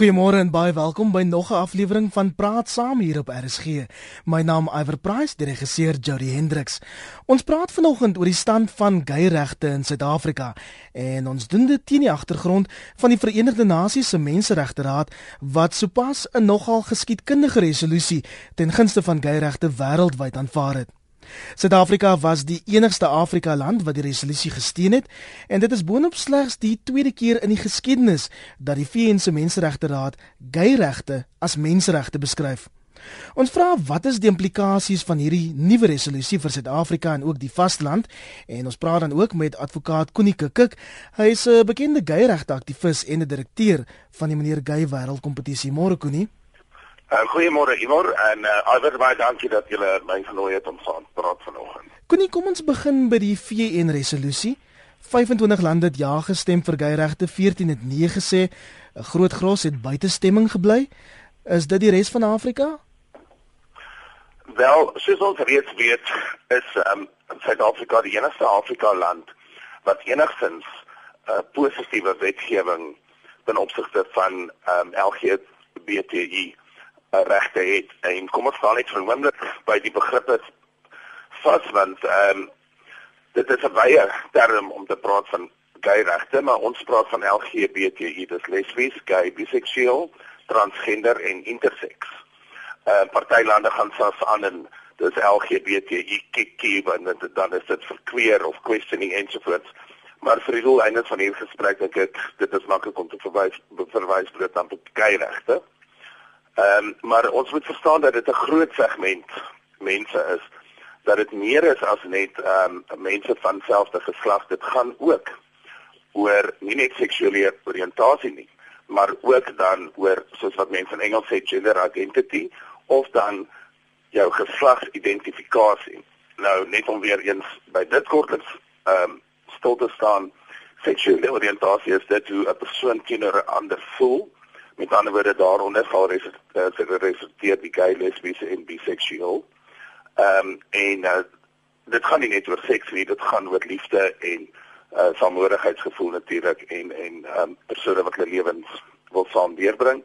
Goeiemôre en baie welkom by nog 'n aflewering van Praat Saam hier op RSG. My naam is Iver Price, die regisseur Jody Hendricks. Ons praat vanoggend oor die stand van gay-regte in Suid-Afrika en ons doen dit teen die agtergrond van die Verenigde Nasies se Menseregteraad wat sopas 'n nogal geskiedkundige resolusie ten gunste van gay-regte wêreldwyd aanvaar het. Suid-Afrika was die enigste Afrika land wat die resolusie gesteun het en dit is boonop slegs die tweede keer in die geskiedenis dat die VN se Menseregte-raad gay-regte as menseregte beskryf. Ons vra wat is die implikasies van hierdie nuwe resolusie vir Suid-Afrika en ook die vasteland en ons praat dan ook met advokaat Koenie Kik. Hy is 'n bekende gay-regte aktivis en 'n direkteur van die meneer Gay Wêreld Kompetisie. Môre Koenie. Uh, Goeiemôre Ivor en uh, alweer baie dankie dat julle my genooi het om saam te praat vanoggend. Koenie, kom ons begin by die VN resolusie. 25 lande het ja gestem vir geyregte, 14 het nee gesê. 'n Groot gros het buitestemming gebly. Is dit die res van Afrika? Wel, soos ons reeds weet, is um, Suid-Afrika die enigste Afrika land wat enigstens 'n uh, positiewe wetgewing ten opsigte van um, LGBTI regte het en kom ons gaan net vir 'n oomblik by die begrippe vas want ehm um, dit is 'n baie term om te praat van gay regte maar ons praat van LGBTI dis lesbies, gay, biseksueel, transgender en intersex. Ehm uh, party lande gaan selfs aan en dis kikkie en dit dan is dit verkweer of questioning ensovoorts. Maar vir die doeleinde van hierdie gesprek ek dit is maklik om te verwys verwys bloot aan gay regte. Um, maar ons moet verstaan dat dit 'n groot segment mense is dat dit meer is as net ehm um, mense van selfde geslag. Dit gaan ook oor nie net seksuele oriëntasie nie, maar ook dan oor soos wat mense in Engels sê gender identity of dan jou geslagsidentifikasie. Nou net om weer eens by dit kortliks ehm um, stil te staan, seksuele oriëntasie is dit hoe 'n persoon teenoor 'n ander voel Met ander woorde daaronder val resulteer die gay, lesbiese en biseksueel. Ehm um, en uh, dit gaan nie net oor seks nie, dit gaan oor liefde en uh samehorigheidsgevoel natuurlik en en ehm um, persone wat hulle lewens wil saam deurbring.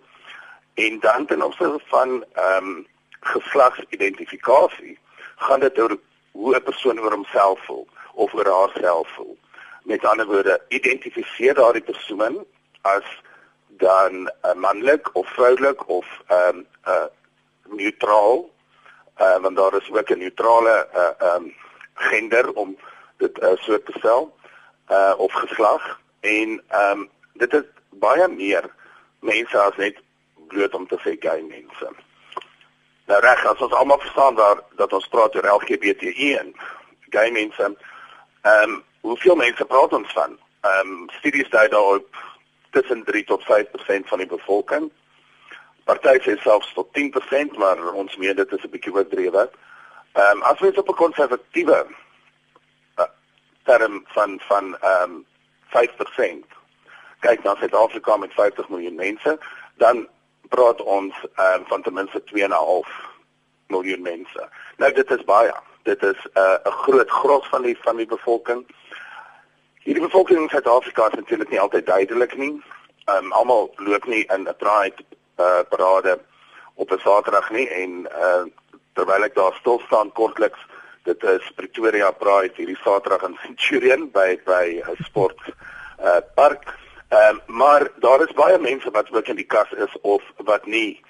En dan ten opsigte van ehm um, geslagsidentifikasie gaan dit oor hoe 'n persoon oor homself voel of oor haarself voel. Met ander woorde, identifiseer daardie persoon as dan uh, manlik of vroulik of ehm um, uh neutraal. Uh want daar is ook 'n neutrale uh ehm um, gender om dit uh, so te stel uh of geslag en ehm um, dit is baie meer mense as net bloot om te sê gay mense. Nou reg, as ons almal verstaan daar dat ons praat oor LGBTI en gay mense. Ehm um, hoeveel mense praat ons van? Ehm um, studies dui daarop tussen 3 tot 5% van die bevolking. Party sê selfs tot 10%, maar ons meen dit is 'n bietjie oordrewe. Ehm um, as ons op 'n konservatiewe uh, term van van ehm um, 5% kyk na Suid-Afrika met 50 miljoen mense, dan praat ons ehm um, van ten minste 2.5 miljoen mense. Nou dit is baie. Dit is uh, 'n uh, groot gros van die van die bevolking. Hierdie bevolking in Suid-Afrika is natuurlik nie altyd duidelik nie. Ehm um, almal loop nie in 'n pride uh, parade op 'n Saterdag nie en uh, terwyl ek daar stil staan kortliks, dit is Pretoria Pride hierdie Saterdag in Centurion by by 'n sport uh, park. Ehm um, maar daar is baie mense wat ook in die kas is of wat nie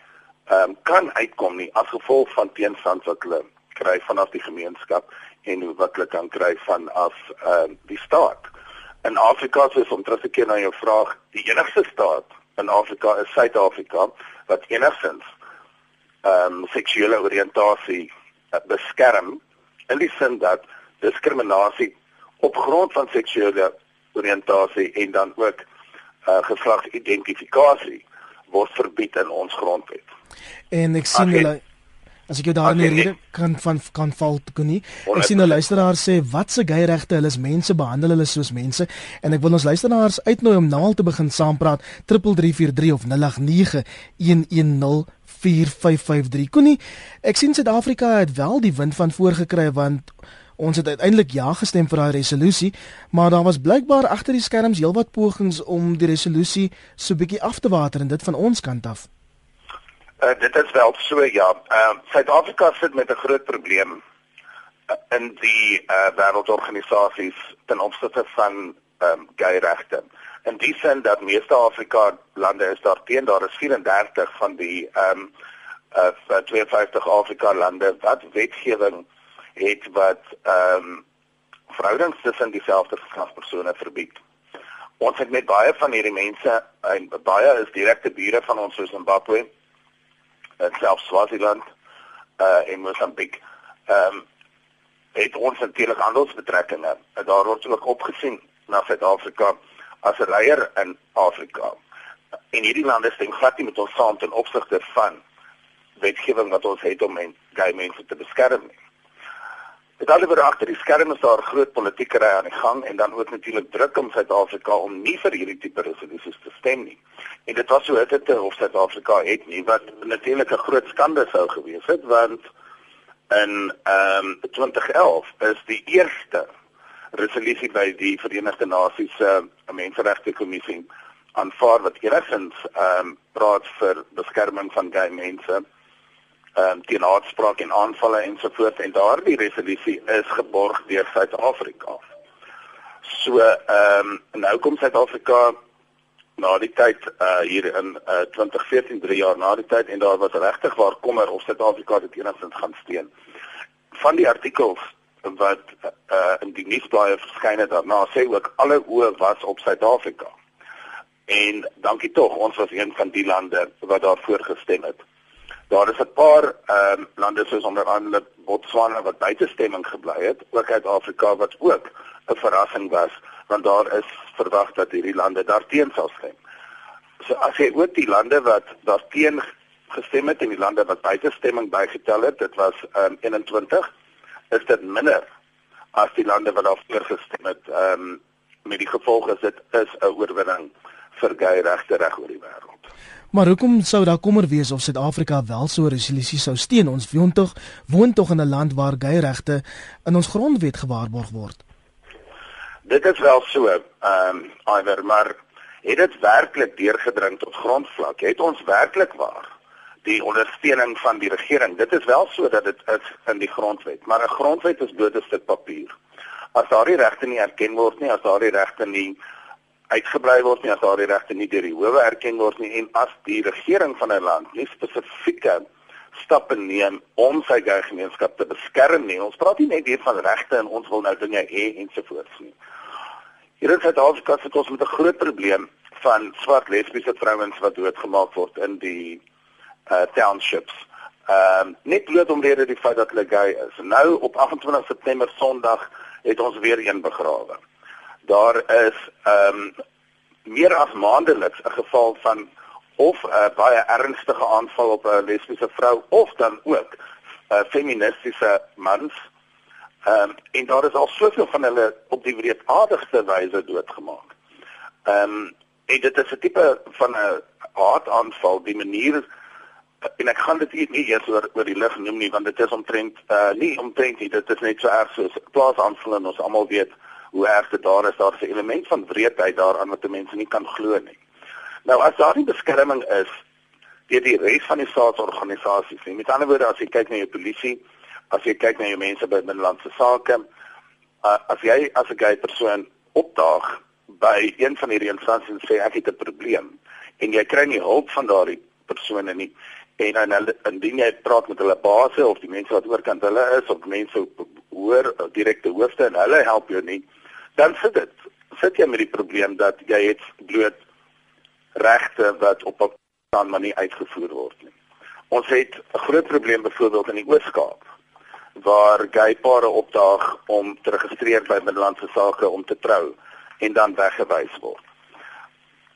ehm um, kan uitkom nie as gevolg van teenstand wat hulle kry vanaf die gemeenskap en wat hulle kan kry van af ehm uh, die staat in Afrika soos om terug te keer na jou vraag, die enigste staat in Afrika is Suid-Afrika wat enigstens ehm um, seksuele oriëntasie uh, beskerm in die sin dat diskriminasie op grond van seksuele oriëntasie en dan ook uh, geslagsidentifikasie word verbied in ons grondwet. En ek sien hulle. As ek jou daar in die rede kan van kan val te kon nie. Ek sien 'n luisteraar sê wat se gay regte, hulle is mense, behandel hulle soos mense en ek wil ons luisteraars uitnooi om nou al te begin saampraat 3343 of 0891104553. Koenie, ek sien Suid-Afrika het wel die wind van voorgekry want Ons het uiteindelik ja gestem vir daai resolusie, maar daar was blykbaar agter die skerms heelwat pogings om die resolusie so bietjie af te water en dit van ons kant af. Uh, dit is wel so ja. Ehm uh, Suid-Afrika sit met 'n groot probleem uh, in die uh, wêreldorganisasies ten opsigte van ehm um, gay regte. In die sin dat meeste Afrika lande is daar teen daar is 34 van die ehm um, uh, 52 Afrika lande wat wetgewing het wat ehm um, verhoudings tussen dieselfde geslagspersone verbied. Ons het met baie van hierdie mense en baie is direkte bure van ons soos Zimbabwe en selfs Swaziland uh in Mosambiek. Ehm um, het ons natuurlik handelsbetrekkinge. Daar word ook opgesien na Suid-Afrika as 'n leier in Afrika. En hierdie lande stem glad nie met ons saam ten opsigte van wetgewing wat ons het om men, gay mense te beskerm nie. Dit alhoewel agter die skerms daar groot politieke ry aan die gang en dan ook natuurlik druk om Suid-Afrika om nie vir hierdie tipe resolusies te stem nie. En dit was so dit het of Suid-Afrika het nie wat natuurlik 'n groot skande sou gewees het want in ehm um, 2011 is die eerste resolusie by die Verenigde Nasies se uh, Menseregte Kommissie aanvaar wat enigins ehm um, praat vir beskerming van gay mense ehm um, teen haatspraak en aanvalle ensovoorts en daardie resolusie is geborg deur Suid-Afrika. So ehm um, nou kom Suid-Afrika na die tyd uh hier in uh 2014 3 jaar na die tyd en daar was regtig waar kommer of Suid-Afrika dit enigstens gaan steun. Van die artikels wat uh in die nuusblaaie verskyn het daarna sê ook alle oë was op Suid-Afrika. En dankie tog, ons was een van die lande wat daarvoor gestem het. Daar is 'n paar ehm um, lande soos onder andere Botswana wat buite stemming gebly het, ook uit Afrika wat ook 'n verrassing was, want daar is verwag dat hierdie lande daarteen sal stem. So as jy ook die lande wat daarteen gestem het en die lande wat buite stemming bygetel het, dit was ehm um, 21, is dit minder as die lande wat daarvoor gestem het. Ehm um, met die gevolg is dit is 'n oorwinning vir gay regte reg oor die wêreld. Maar hoekom sou daar kommer wees of Suid-Afrika wel so 'n resolusie sou steun? Ons woon tog woon tog in 'n land waar gay regte in ons grondwet gewaarborg word. Dit is wel so, ehm um, iwer maar het dit werklik deurgedring tot grondvlak? Het ons werklik waar die ondersteuning van die regering? Dit is wel so dat dit is in die grondwet, maar 'n grondwet is bloot 'n stuk papier. As daardie regte nie erken word nie, as daardie regte nie uitgebrei word nie as daardie regte nie deur die howe erken word nie en as die regering van 'n land nie spesifieke stappe neem om sy gemeenskap te beskerm nie. Ons praat nie net hier van regte en ons wil nou dinge hê ensovoorts nie. Hier in Suid-Afrika sit ons met 'n groot probleem van swart lesbiese vrouens wat doodgemaak word in die uh townships. Ehm um, net bloot omrede die feit dat hulle gay is. Nou op 28 September Sondag het ons weer een begrawe daar is ehm um, meer as maandeliks 'n geval van of 'n uh, baie ernstige aanval op 'n lesbiese vrou of dan ook 'n uh, feministiese mans. Ehm um, en daar is al soveel van hulle op die wreedaardigste wyse doodgemaak. Ehm um, en dit is 'n tipe van 'n haataanval, die manier en ek gaan dit nie eers oor oor die lig noem nie want dit is omtrent uh, nie omtrent nie dit is net so erg soos plaasaanvalle en ons almal weet hoe erg dit daar is, daar is 'n element van wreedheid daaraan wat mense nie kan glo nie. Nou as daar nie beskerming is deur die res van die staatsorganisasies nie. Met ander woorde, as jy kyk na jou polisie, as jy kyk na jou mense by binnelandse sake, uh, as jy as 'n gay persoon opdaag by een van hierdie instansies en sê ek het 'n probleem en jy kry nie hulp van daardie persone nie en dan indien jy praat met hulle baase of die mense wat oorkant hulle is of mense hoor direkte hoofde en hulle help jou nie dan sit dit sit jy met die probleem dat jy het bloot regte wat op 'n staan manier uitgevoer word nie. Ons het 'n groot probleem byvoorbeeld in die Oos-Kaap waar gay pare opdaag om te registreer by binnelandse sake om te trou en dan weggewys word.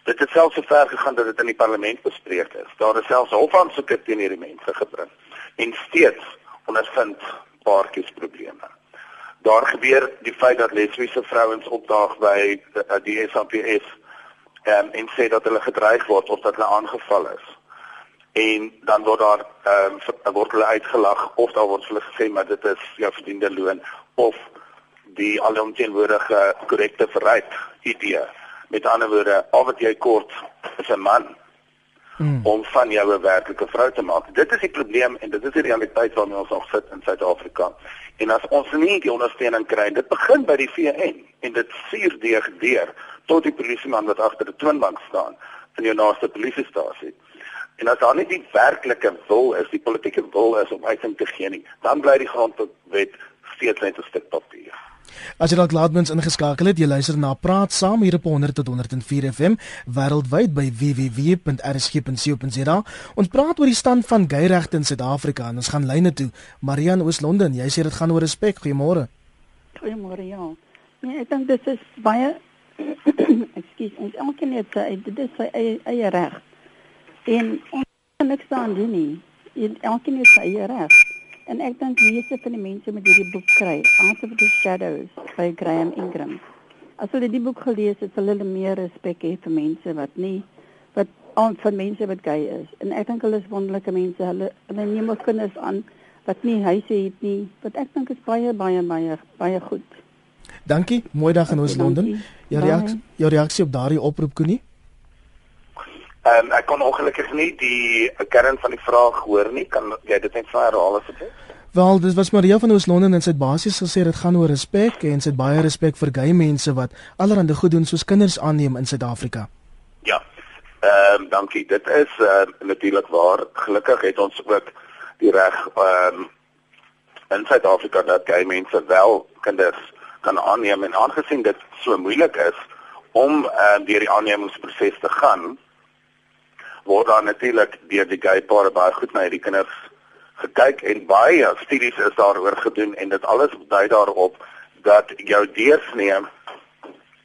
Dit het selfs so ver gegaan dat dit in die parlement bespreek is. Daar is selfs hofaansoeke teen hierdie mense gebring en steeds ondervind paartjies probleme daar gebeur die feit dat lesbiese vrouens opdaag by die SAPS um, en sê dat hulle gedreig word of dat hulle aangeval is. En dan word daar ehm um, word hulle uitgelag of daar word hulle gesê maar dit is jou verdiende loon of die alomteenwoordige korrekte verryk idee. Met ander woorde, al wat jy kort is 'n man hmm. om van jou 'n werklike vrou te maak. Dit is die probleem en dit is die realiteit waarmee ons nog sit in Suid-Afrika. En as ons nie die ondersteuning kry, dit begin by die VN en dit suur deur deur tot die polisieman wat agter die toonbank staan in jou naaste polisiestasie. En as daar nie die werklike wil is, die politieke wil is om uiting te gee nie, dan bly die grondwet steeds net 'n stuk papier. As jy dalk laatmens ingeskakel het, jy luister na Praat Saam hier op 100 tot 104 FM wêreldwyd by www.rsg.co.za. Ons praat oor die stand van geyregte in Suid-Afrika en ons gaan lyne toe. Marian Oos-London, jy sê dit gaan oor respek. Goeiemôre. Goeiemôre, ja. Nee, ek dink dit is baie Ekskuus, ons elkeen het sy dit is sy eie, eie reg. En ons kan niks aan doen nie. Elkeen het sy eie reg. En ek dink meeste van die mense met hierdie boek kry, Out of the Shadows by Graham Ingram. As hulle die boek gelees het, sal hulle meer respek hê vir mense wat nie wat aan van mense wat gay is. En ek dink hulle is wonderlike mense. Hulle hulle neem ook kinders aan wat nie huise het nie. Wat ek dink is baie baie baie baie goed. Dankie. Mooi dag in ons Londen. Jou reaksie, jou reaksie op daardie oproep Koenie? Ehm um, ek kon ongelukkig nie die kern van die vraag hoor nie. Kan jy dit net vir herhaal asseblief? Wel, dit was Maria van Oos-London en sy het basies gesê dit gaan oor respek en sy het baie respek vir gay mense wat allerhande goed doen soos kinders aanneem in Suid-Afrika. Ja. Ehm um, dankie. Dit is ehm uh, natuurlik waar. Gelukkig het ons ook die reg ehm um, in Suid-Afrika dat gay mense wel kinders kan aanneem en aangesien dit so moeilik is om uh, deur die aannemingsproses te gaan word daar natuurlik deur die gay pare baie goed na hierdie kinders gekyk en baie studies is daaroor gedoen en dit alles dui daarop dat jou deursnee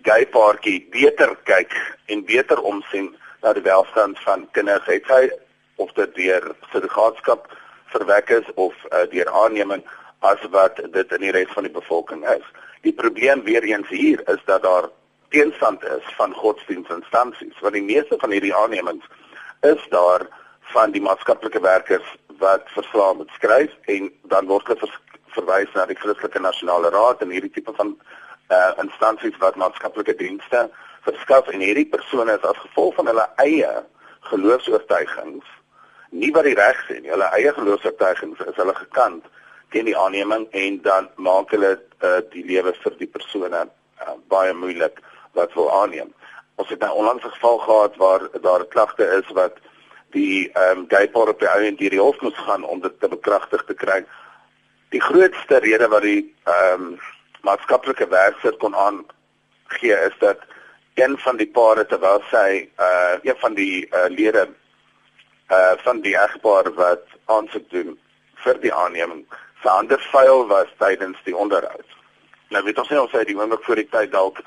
gay paartjie beter kyk en beter omsien na die welstand van kinders het hy of dit deur surrogaatskap verwek is of uh, deur aanneming as wat dit in die res van die bevolking is. Die probleem weer eens hier is dat daar teenstand is van godsdienstinstansies want die meeste van hierdie aannemings is daar van die maatskaplike werkers wat verslae moet skryf en dan word hulle verwys na die Christelike Nasionale Raad en hierdie tipe van uh instansies wat maatskaplike dienste verskaf en hierdie persone is as gevolg van hulle eie geloofs-oortuigings nie wat die reg sê nie hulle eie geloofs-oortuigings is hulle gekant teen die aanneming en dan maak hulle uh, die lewe vir die persone uh, baie moeilik wat wil aanneem. Ons het nou onlangs 'n geval gehad waar daar 'n klagte is wat die ehm um, gay paar op die ou en die hof moes gaan om dit te bekragtig te kry. Die grootste rede wat die ehm um, maatskaplike werker kon aan gee is dat een van die pare terwyl sy uh een van die uh, lede uh van die egpaar wat aansoek doen vir die aanneming se hande vuil was tydens die onderhoud. Nou weet ons nie of hy die oomblik voor die tyd dalk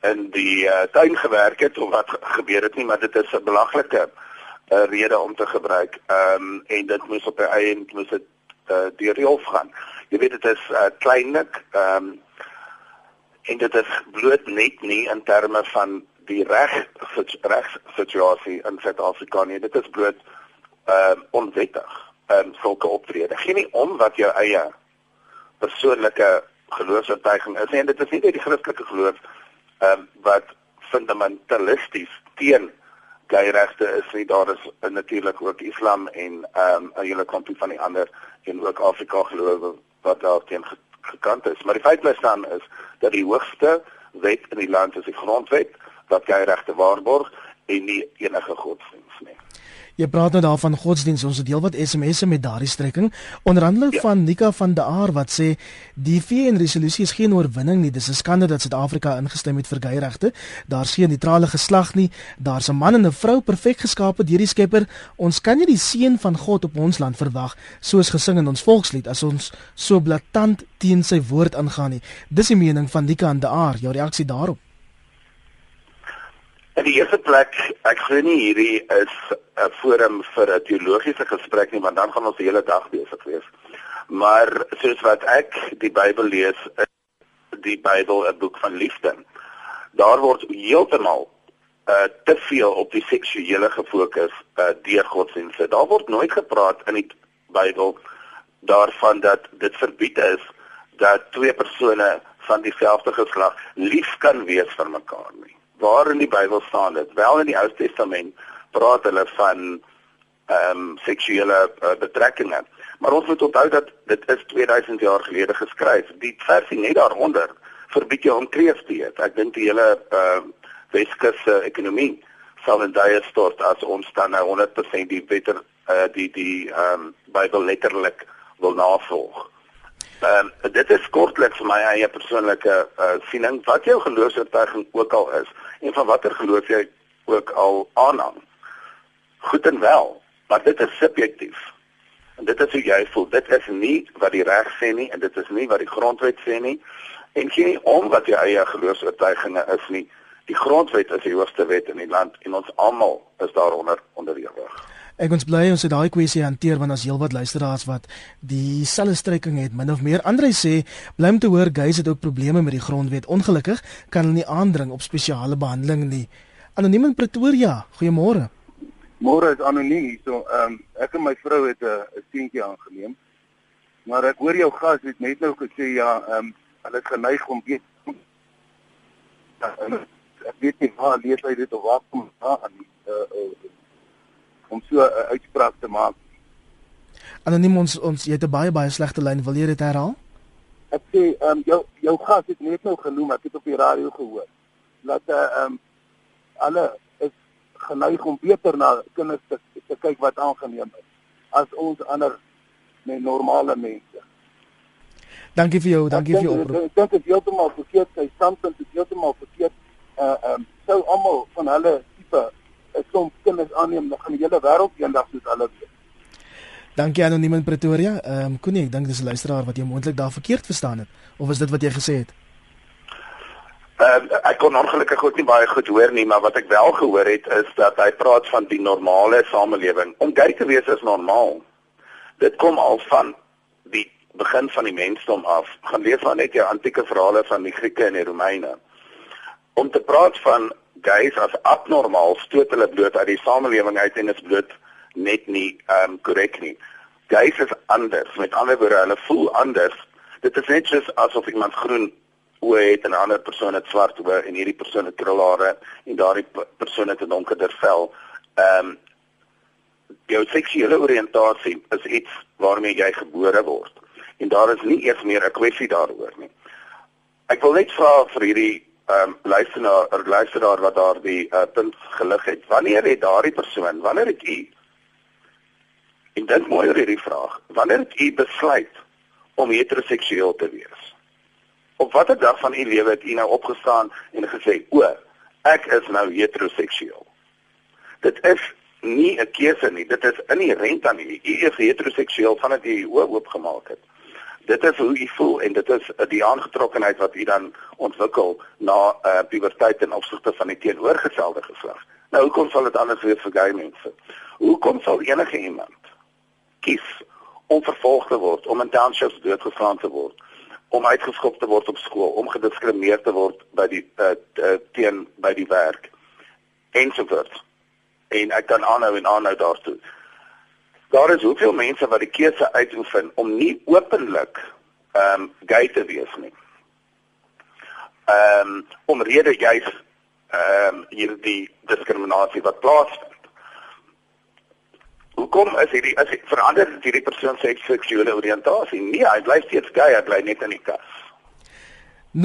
in die uh, tuin gewerk het of wat gebeur het nie, maar dit is 'n belaglike uh, rede om te gebruik. Ehm um, en dit moes op 'n eie moes dit uh, deur die hof gaan. Jy weet dit is uh, kleinlik ehm um, en dit is bloot net nie in terme van die reg regssituasie in Suid-Afrika nie. Dit is bloot ehm uh, onwettig um, sulke optrede. Geen nie om wat jou eie persoonlike geloofsvertuiging is nie. En dit is nie net die Christelike geloof ehm um, wat fundamentalisties teen gay regte is nie. Daar is natuurlik ook Islam en ehm um, 'n hele klompie van die ander en ook Afrika gelowe wat daarteen gekant is. Maar die feit bly staan is dat die hoogste wet in die land is die grondwet wat gay regte waarborg en nie enige godsdienst nie. Jy praat nou daarvan godsdienst. Ons het heelwat SMS'e met daardie strekking. Onder andere ja. van Nika van der Aar wat sê die VN resolusie is geen oorwinning nie. Dis 'n skande dat Suid-Afrika ingestem het vir geyregte. Daar's geen neutrale geslag nie. Daar's 'n man en 'n vrou perfek geskape deur die Skepper. Ons kan nie die seën van God op ons land verwag soos gesing in ons volkslied as ons so blaatant teen sy woord aangaan nie. Dis die mening van Nika van der Aar. Jou reaksie daarop? In die eerste plek, ek glo nie hierdie is 'n forum vir 'n teologiese gesprek nie, want dan gaan ons die hele dag besig wees. Maar soos wat ek die Bybel lees, is die Bybel 'n boek van liefde. Daar word heeltemal uh te veel op die seksuele gefokus uh deur godsdienste. Daar word nooit gepraat in die Bybel daarvan dat dit verbied is dat twee persone van dieselfde geslag lief kan wees vir mekaar nie. Waar in die Bybel staan dit? Wel in die Ou Testament praat hulle van ehm um, seksuele uh, betrekkinge. Maar ons moet onthou dat dit is 2000 jaar gelede geskryf. Die versie net daaronder verbied jou om kreef te eet. Ek dink die hele uh Weskus uh, ekonomie sal in daai stort as ons dan nou 100% die beter uh die die ehm um, Bybel letterlik wil navolg. Ehm um, dit is kortliks my eie persoonlike uh siening wat jou geloofsvertuiging ook al is en van watter geloof jy ook al aanhang. Goed en wel, maar dit is subjektief. En dit is hoe jy voel. Dit is nie wat die reg sê nie en dit is nie wat die grondwet sê nie. En geen om wat jou eie geloofsvertuiginge is nie. Die grondwet is die hoogste wet in die land en ons almal is daaronder onderhewig. Ek ons bly ons het daai kwessie hanteer want as heelwat luisteraars wat dieselfde stryking het min of meer. Andre sê bly om te hoor guys het ook probleme met die grondwet. Ongelukkig kan hulle nie aandring op spesiale behandeling nie. Anoniem in Pretoria. Goeiemôre. Môre is anoniem hier. So, ehm um, ek en my vrou het 'n seentjie aangeneem. Maar ek hoor jou gas het net nou gesê ja, ehm um, hulle is geneig om weet ja, ek weet nie waar lees hy dit of waar kom aan uh, uh, om so 'n uh, uitspraak te maak. Anoniem ons ons jy het 'n baie baie slegte lyn. Wil jy dit herhaal? Ek sê ehm um, jou jou gas het net nou genoem, ek het op die radio gehoor. Dat eh, ehm uh, um, alle geneig om beter na kinders te, te kyk wat aangeneem is as ons ander met normale mense. Dankie vir jou, dankie vir jou oproep. Ek dink dit is heeltemal verkeerd, sy standpunt is heeltemal verkeerd. Uh ehm um, sou almal van hulle tipe 'n klomp kinders aanneem, dan gaan die hele wêreld eendag soos hulle wees. Dankie anoniem in Pretoria. Ehm um, Koenie, ek dink dis 'n luisteraar wat jy moontlik daar verkeerd verstaan het of is dit wat jy gesê het? Uh, ek kon ongelukkig ook nie baie goed hoor nie, maar wat ek wel gehoor het is dat hy praat van die normale samelewing. Om gay te wees is normaal. Dit kom al van die begin van die mensdom af. Gaan lees maar net jou antieke verhale van die Grieke en die Romeine. Om te praat van gays as abnormaal stoot hulle bloot uit die samelewing uit en is bloot net nie ehm um, korrek nie. Gays is anders. Met ander woorde, hulle voel anders. Dit is net soos asof iemand groen oë het en 'n ander persoon het swart oë en hierdie persoon het krulhare en daardie persoon het 'n donkerder vel. Ehm um, jou seksuele oriëntasie is iets waarmee jy gebore word en daar is nie eers meer 'n kwessie daaroor nie. Ek wil net vra vir hierdie ehm um, luisteraar of luisteraar wat daardie uh, punt gelig het. Wanneer het daardie persoon, wanneer het u En dink mooi oor hierdie vraag. Wanneer het u besluit om heteroseksueel te wees? Op watter dag van u lewe het u nou opgestaan en gesê, "O, ek is nou heteroseksueel." Dit is nie 'n keuse nie, dit is inherent aan u. U is heteroseksueel vandat u u oop gemaak het. Dit is hoe u voel en dit is die aangetrokkenheid wat u dan ontwikkel na uh, puberteit en opsigte van die teenoorgestelde geslag. Nou hoekom sal dit anders wees vir gay mense? Hoekom sal enige iemand kies om vervolg te word, om in townships doodgeslaan te word? om uitgeskop te word op skool, om gediskrimineer te word by die uh, teen by die werk ensovoorts. En ek kan aanhou en aanhou daartoe. Daar is hoeveel mense wat die keuse uitoefen om nie openlik ehm um, gay te wees nie. Ehm um, omrede juis ehm um, hierdie diskriminasie wat plaasvind. Hoekom is hierdie as verander hierdie persoon se seksuele oriëntasie? Nee, hy bly steeds gay, hy bly net in die kas. 0891104553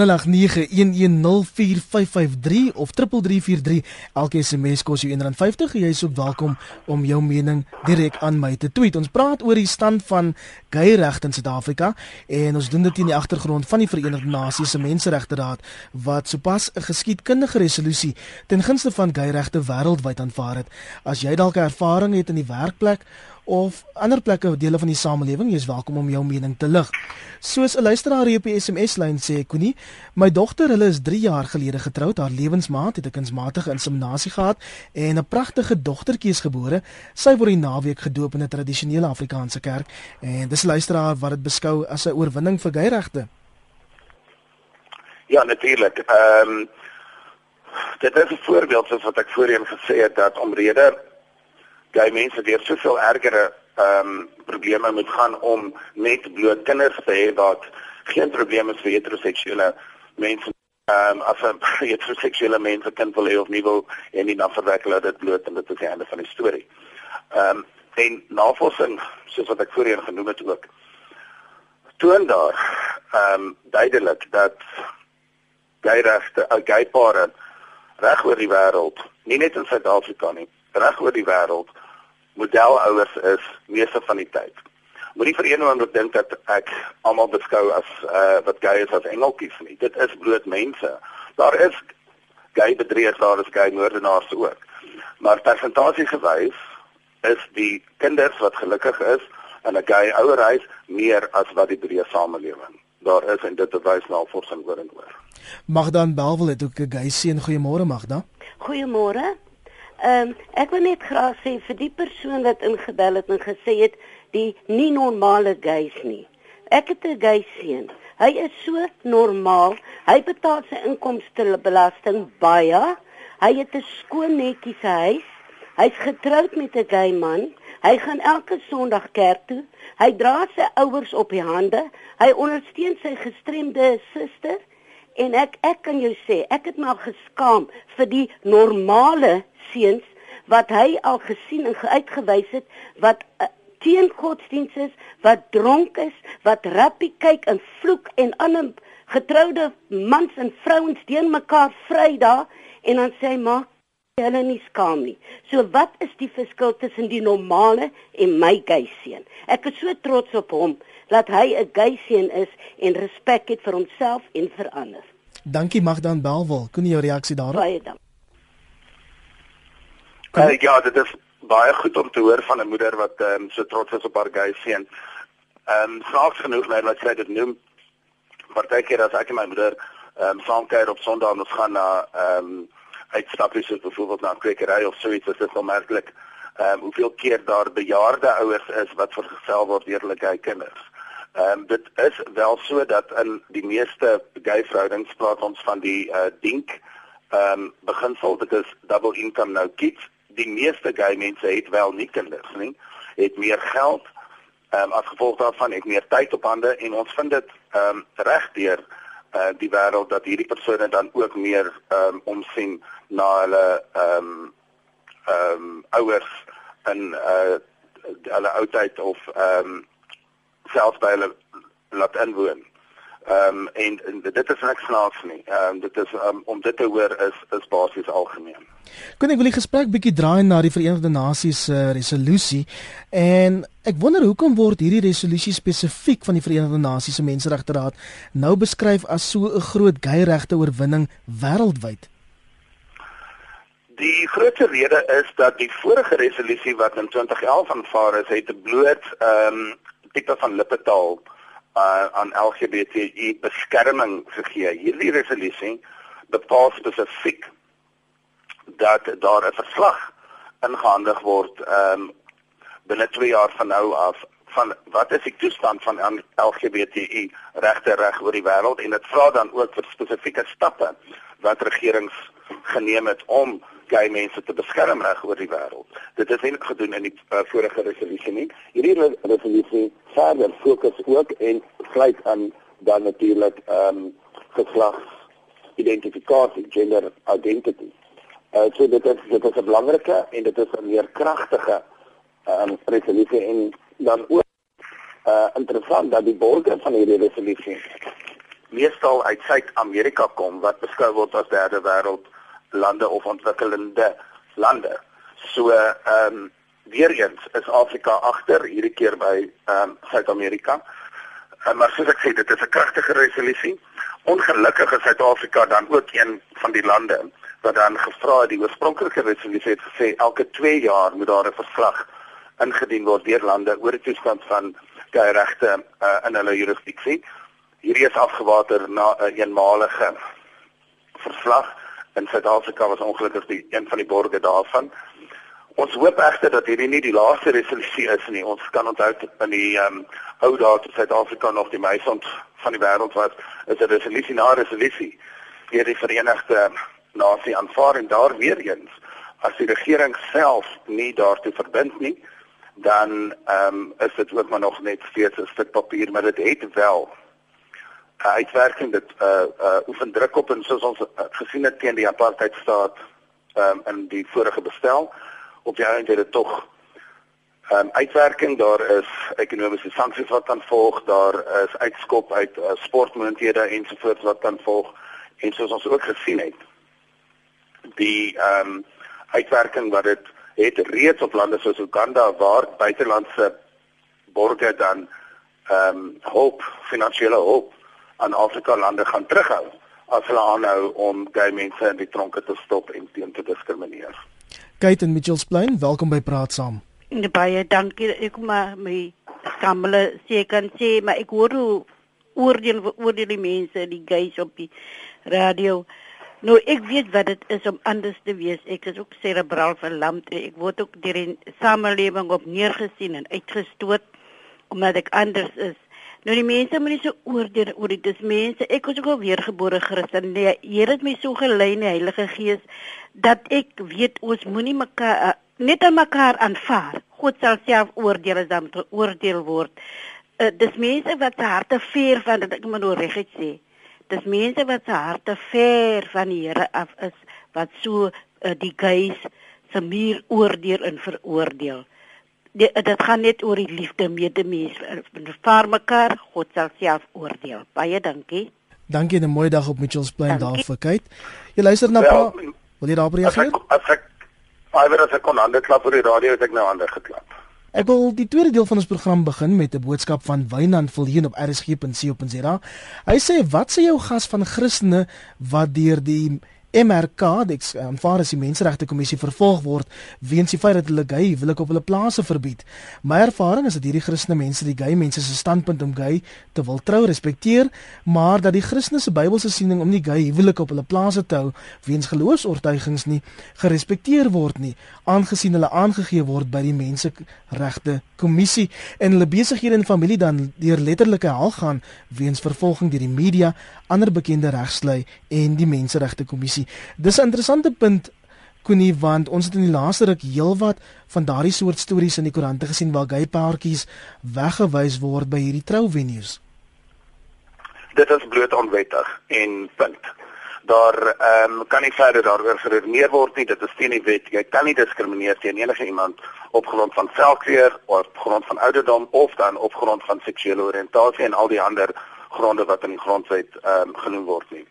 of 3343 elke SMS kos jou R1.50 jy is ook welkom om jou mening direk aan my te tweet. Ons praat oor die stand van gay regte in Suid-Afrika en ons doen dit in die agtergrond van die Verenigde Nasies se Menseregte Raad wat sopas 'n geskiedkundige resolusie ten gunste van gay regte wêreldwyd aanvaar het. As jy dalk ervaring het in die werkplek of ander plekke dele van die samelewing, jy is welkom om jou mening te lig. Soos 'n luisteraar hier op die SMS lyn sê, Koenie, my dogter, hulle is 3 jaar gelede getroud, haar lewensmaat het 'n kunsmatige inseminasie gehad en 'n pragtige dogtertjie is gebore. Sy word die naweek gedoop in 'n tradisionele Afrikaanse kerk en dis 'n luisteraar wat dit beskou as 'n oorwinning vir geyregte. Ja, natuurlik. Ehm um, dit is 'n voorbeeld soos wat ek voorheen gesê het dat omrede gay mense deur soveel ergere ehm um, probleme moet gaan om net bloot kinders te hê wat geen probleem is vir heteroseksuele mense ehm um, as 'n heteroseksuele mens 'n kind wil hê of nie wil en nie dan verwek hulle dit bloot en dit is die einde van die storie. Ehm um, en navorsing soos wat ek voorheen genoem het ook toon daar ehm um, duidelik dat gay regte, uh, gay pare reg oor die wêreld, nie net in Suid-Afrika nie, reg oor die wêreld modelouers is meeste van die tyd. Moenie vir een oomblik dink dat ek almal beskou as uh wat gay is as engeltjies nie. Dit is bloot mense. Daar is gay bedrieërs, daar is gay moordenaars ook. Maar persentasie gewys is die kinders wat gelukkig is in 'n gay ouerhuis meer as wat die breë samelewing daar is en dit bewys navorsing oor en oor. Magda en Belwel het ook 'n gay seun. Goeiemôre Magda. Goeiemôre. Ehm um, ek wil net graag sê vir die persoon wat ingebel het en gesê het die nie normale gays nie. Ek het 'n gay seun. Hy is so normaal. Hy betaal sy inkomste belasting baie. Hy het 'n skoon netjies huis. Hy's getroud met 'n gay man. Hy gaan elke Sondag kerk toe. Hy dra sy ouers op die hande. Hy ondersteun sy gestremde suster. En ek ek kan jou sê, ek het maar geskaam vir die normale seuns wat hy al gesien en uitgewys het wat uh, teen godsdienst is, wat dronk is, wat rappie kyk en vloek en ander getroude mans en vrouens teen mekaar Vrydag en dan sê hy maar hulle nie skaam nie. So wat is die verskil tussen die normale en my gay seun? Ek is so trots op hom dat hy 'n gay seun is en respek het vir homself en vir ander. Dankie Magdan Belwel. Kon jy jou reaksie daarop? Baie dankie. Uh, ja, dit is baie goed om te hoor van 'n moeder wat ehm um, so trots is op haar gay seun. Ehm um, snaaks genoeg net wat sy dit noem. Partykeer as ek en my moeder ehm um, saam kuier op Sondag en ons gaan na ehm um, uitstappies soos byvoorbeeld na 'n kwekery of so iets, is dit onmerklik ehm um, hoeveel keer daar bejaarde ouers is wat vergesel word deur hulle gay kinders. Ehm um, dit is wel so dat in die meeste gay verhoudings praat ons van die uh, dink ehm um, beginsel. Dit is double income nou kids. Die meeste gay mense het wel nie kinders nie, het meer geld, ehm um, as gevolg daarvan het meer tyd op hande en ons vind dit ehm um, regdeur uh die wêreld dat hierdie persone dan ook meer ehm um, omsien na hulle ehm um, ehm um, ouers in uh hulle oudheid of ehm um, selfs by hulle laat inwoon. Ehm um, en, en dit is niks snaaks nie. Ehm um, dit is um, om dit te hoor is is basies algemeen. Kon ek wil die gesprek bietjie draai na die Verenigde Nasies se uh, resolusie en ek wonder hoekom word hierdie resolusie spesifiek van die Verenigde Nasies se Menseregteraad nou beskryf as so 'n groot gay regte oorwinning wêreldwyd? Die grootste rede is dat die vorige resolusie wat in 2011 aanvaar is, het bloot ehm um, tipe van lippetaal uh, aan LGBTI beskerming gegee. Hierdie resolusie bepaal spesifiek dat daar 'n verslag ingehandig word um binne 2 jaar van nou af van wat is die toestand van LGBTI regte reg oor die wêreld en dit vra dan ook vir spesifieke stappe wat regerings geneem het om gay mense te beskerm reg oor die wêreld. Dit is eintlik gedoen in die uh, vorige resolusie nie. Hierdie resolusie verder fokus ook en sluit aan dan natuurlik ehm um, geslagsidentifikasie, gender identity. Uh so dit is dit is 'n belangrike en dit is 'n meer kragtige ehm um, resolusie en dan ook uh interessant dat die borgers van hierdie resolusie meestal uit Suid-Amerika kom wat beskou word as derde wêreld lande of ontwikkelende lande. So ehm um, weer eens is Afrika agter hierdie keer by ehm um, Suid-Amerika. Um, maar soos ek sê, dit is 'n kragtige resolusie. Ongelukkig is Suid-Afrika dan ook een van die lande wat dan gevra het die oorspronklike resolusie het gesê elke 2 jaar moet daar 'n verslag ingedien word deur lande oor die toestand van gay regte uh, in hulle jurisdiksie. Hierdie is afgewater na 'n een eenmalige verslag in Suid-Afrika was ongelukkig die een van die borgers daarvan. Ons hoop egter dat hierdie nie die laaste resolusie is nie. Ons kan onthou in die ehm um, ou dae toe Suid-Afrika nog die meisond van die wêreld was, is 'n resolusie na resolusie deur die Verenigde Nasie aanvaar en daar weer eens as die regering self nie daartoe verbind nie, dan ehm um, is dit ook maar nog net steeds 'n stuk papier, maar dit het wel uitwerking dit uh uh oefen druk op en soos ons uh, gesien het teen die apartheidstaat um, in die vorige bestel op die einde het dit tog um, uitwerking. Daar is ekonomiese sanksies wat dan volg daar is uitskop uit uh, sportmoonthede ensovoorts wat dan volg. En soos ons ook gesien het die ehm um, uitwerking wat dit het reeds op lande soos Uganda waar buitelandse borgers dan ehm um, hulp finansiële hulp aan Afrika lande gaan terughou as hulle aanhou om gay mense in die tronke te stop en teen te diskrimineer. Kate en Mitchells Plain, welkom by Praat Saam. Nee, baie dankie. Ek maar my skamle sê kan sê, maar ek hoor hoe oordeel oordeel die mense, die gays op die radio. Nou ek weet wat dit is om anders te wees. Ek is ook cerebraal verlamd. Ek word ook deur die samelewing op neergesien en uitgestoot omdat ek anders is. Nou die mense moet nie so oordeel oor dit. Dis mense. Ek is ook al weergebore Christen. Nee, Here het my so gelei in die Heilige Gees dat ek weet ons moenie mekaar uh, net aan mekaar aanvaar. God sal self oordeel as dan oordeel word. Uh, dis mense wat se harte veer van dat ek moet nou regtig sê. Dis mense wat se harte ver van die Here af is wat so uh, die gees se muur oordeel en veroordeel die, dit gaan net oor die liefde met die mens vir mekaar God sal self oordeel. Baie dankie. Dankie en 'n mooi dag op Mitchells Plain daar vir kyk jy luister na well, pra wil jy daarop reageer as ek Iwer as ek kon hande klap oor die radio het ek nou hande geklap. Ek wil die tweede deel van ons program begin met 'n boodskap van Wynand Viljoen op rsg.co.za. Hy sê: "Wat sê jou gas van Christene wat deur die MRK, die aanvaar as die Menseregte Kommissie vervolg word weens die feit dat hulle gay huwelik op hulle plase verbied. My ervaring is dat hierdie Christelike mense die gay mense se standpunt om gay te wil trou respekteer, maar dat die Christelike Bybelse siening om nie gay huwelik op hulle plase te hou weens geloofs-oortuigings nie gerespekteer word nie, aangesien hulle aangegee word by die Menseregte Kommissie en hulle besighede en familie dan deur letterlike hel gaan weens vervolging deur die media, ander bekende regslui en die Menseregte Kommissie Dis 'n interessante punt Koenie want ons het in die laaste ruk heelwat van daardie soort stories in die koerante gesien waar gay paartjies weggewys word by hierdie trouvenues. Dit is bloot onwettig en punt. Daar ehm um, kan nie verder daaroor geredeneer word nie. Dit is teen die wet. Jy kan nie diskrimineer teen enige iemand op grond van velkleur of op grond van ouderdom of dan op grond van seksuele oriëntasie en al die ander gronde wat in die grondwet ehm um, genoem word nie.